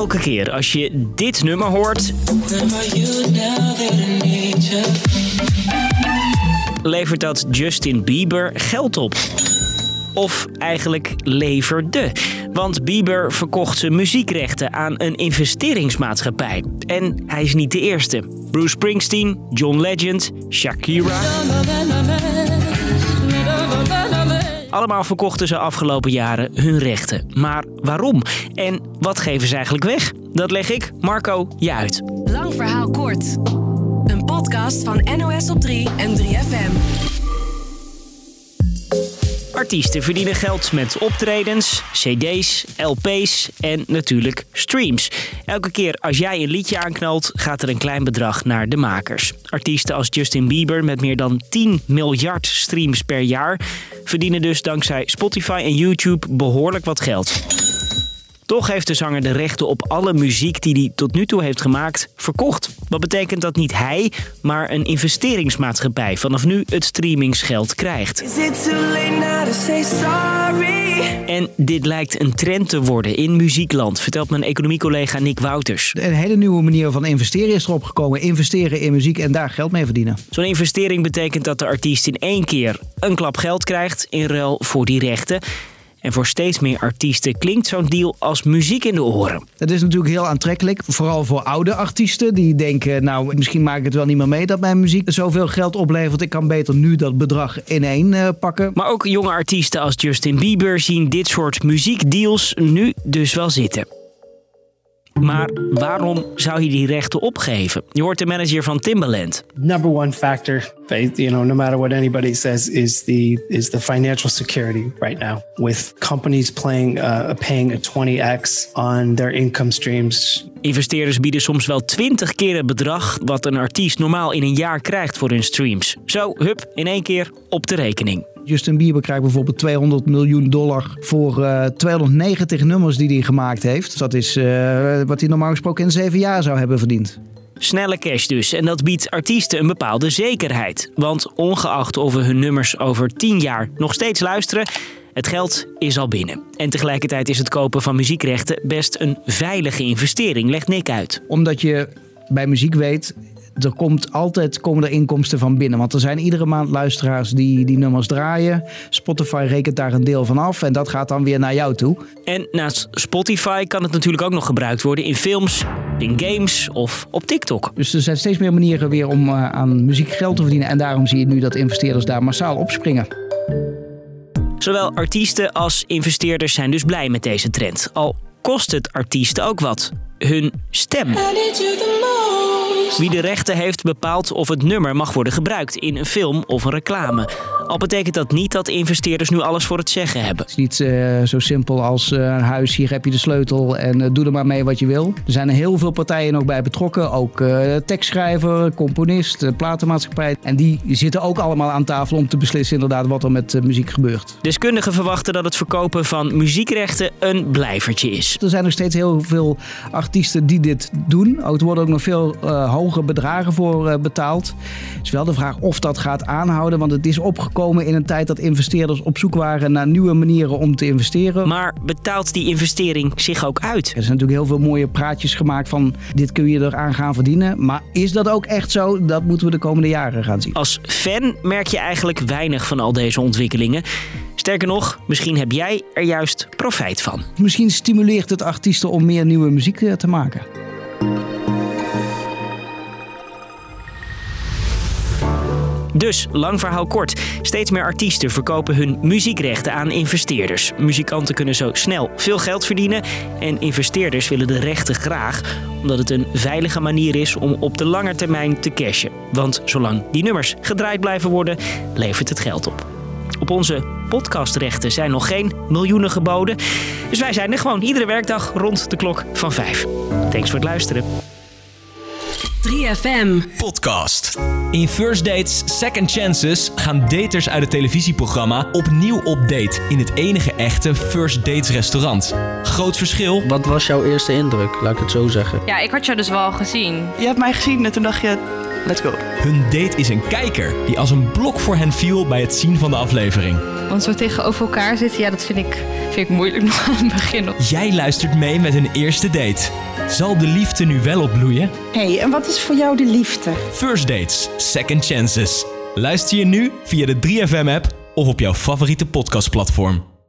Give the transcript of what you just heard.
Elke keer als je dit nummer hoort, levert dat Justin Bieber geld op. Of eigenlijk leverde. Want Bieber verkocht zijn muziekrechten aan een investeringsmaatschappij. En hij is niet de eerste. Bruce Springsteen, John Legend, Shakira. Allemaal verkochten ze afgelopen jaren hun rechten. Maar waarom? En wat geven ze eigenlijk weg? Dat leg ik, Marco, je uit. Lang verhaal kort. Een podcast van NOS op 3 en 3FM. Artiesten verdienen geld met optredens, cd's, lp's en natuurlijk streams. Elke keer als jij een liedje aanknalt, gaat er een klein bedrag naar de makers. Artiesten als Justin Bieber met meer dan 10 miljard streams per jaar verdienen dus dankzij Spotify en YouTube behoorlijk wat geld. Toch heeft de zanger de rechten op alle muziek die hij tot nu toe heeft gemaakt verkocht. Wat betekent dat niet hij, maar een investeringsmaatschappij vanaf nu het streamingsgeld krijgt. En dit lijkt een trend te worden in muziekland, vertelt mijn economiecollega Nick Wouters. Een hele nieuwe manier van investeren is erop gekomen. Investeren in muziek en daar geld mee verdienen. Zo'n investering betekent dat de artiest in één keer een klap geld krijgt in ruil voor die rechten. En voor steeds meer artiesten klinkt zo'n deal als muziek in de oren. Dat is natuurlijk heel aantrekkelijk. Vooral voor oude artiesten die denken, nou misschien maak ik het wel niet meer mee dat mijn muziek zoveel geld oplevert. Ik kan beter nu dat bedrag in één uh, pakken. Maar ook jonge artiesten als Justin Bieber zien dit soort muziekdeals nu dus wel zitten. Maar waarom zou je die rechten opgeven? Je hoort de manager van Timbaland. Number one factor, you know, no matter what anybody says, is the is the financial security right now. With companies playing, uh, paying a 20x on their income streams. Investeerders bieden soms wel 20 keer het bedrag wat een artiest normaal in een jaar krijgt voor hun streams. Zo, hup, in één keer op de rekening. Justin Bieber krijgt bijvoorbeeld 200 miljoen dollar voor uh, 290 nummers die hij gemaakt heeft. Dat is uh, wat hij normaal gesproken in zeven jaar zou hebben verdiend. Snelle cash dus. En dat biedt artiesten een bepaalde zekerheid. Want ongeacht of we hun nummers over 10 jaar nog steeds luisteren, het geld is al binnen. En tegelijkertijd is het kopen van muziekrechten best een veilige investering, legt Nick uit. Omdat je bij muziek weet, er komt altijd komen er inkomsten van binnen. Want er zijn iedere maand luisteraars die die nummers draaien. Spotify rekent daar een deel van af en dat gaat dan weer naar jou toe. En naast Spotify kan het natuurlijk ook nog gebruikt worden in films, in games of op TikTok. Dus er zijn steeds meer manieren weer om uh, aan muziek geld te verdienen. En daarom zie je nu dat investeerders daar massaal opspringen. Zowel artiesten als investeerders zijn dus blij met deze trend. Al kost het artiesten ook wat. Hun stem. Wie de rechten heeft bepaalt of het nummer mag worden gebruikt in een film of een reclame. Al betekent dat niet dat investeerders nu alles voor het zeggen hebben. Het is niet uh, zo simpel als uh, een huis, hier heb je de sleutel en uh, doe er maar mee wat je wil. Er zijn heel veel partijen nog bij betrokken. Ook tekstschrijver, componist, platenmaatschappij. En die zitten ook allemaal aan tafel om te beslissen inderdaad wat er met muziek gebeurt. Deskundigen verwachten dat het verkopen van muziekrechten een blijvertje is. Er zijn nog steeds heel veel artiesten die dit doen. Er worden ook nog veel hoge bedragen voor betaald. Het is wel de vraag of dat gaat aanhouden, want het is opgekomen in een tijd dat investeerders op zoek waren naar nieuwe manieren om te investeren. Maar betaalt die investering zich ook uit? Er zijn natuurlijk heel veel mooie praatjes gemaakt van dit kun je eraan gaan verdienen. Maar is dat ook echt zo? Dat moeten we de komende jaren gaan zien. Als fan merk je eigenlijk weinig van al deze ontwikkelingen. Sterker nog, misschien heb jij er juist profijt van. Misschien stimuleert het artiesten om meer nieuwe muziek te maken. Dus, lang verhaal kort. Steeds meer artiesten verkopen hun muziekrechten aan investeerders. Muzikanten kunnen zo snel veel geld verdienen. En investeerders willen de rechten graag, omdat het een veilige manier is om op de lange termijn te cashen. Want zolang die nummers gedraaid blijven worden, levert het geld op. Op onze podcastrechten zijn nog geen miljoenen geboden. Dus wij zijn er gewoon iedere werkdag rond de klok van 5. Thanks voor het luisteren. 3FM Podcast. In First Dates Second Chances gaan daters uit het televisieprogramma opnieuw op date in het enige echte First Dates restaurant. Groot verschil. Wat was jouw eerste indruk, laat ik het zo zeggen? Ja, ik had jou dus wel gezien. Je hebt mij gezien en toen dacht je, let's go. Hun date is een kijker die als een blok voor hen viel bij het zien van de aflevering. Want zo tegenover elkaar zitten, ja, dat vind ik, vind ik moeilijk nog aan het begin. Jij luistert mee met hun eerste date. Zal de liefde nu wel opbloeien? hey, en wat is voor jou de liefde? First Dates, Second Chances. Luister je nu via de 3FM-app of op jouw favoriete podcastplatform.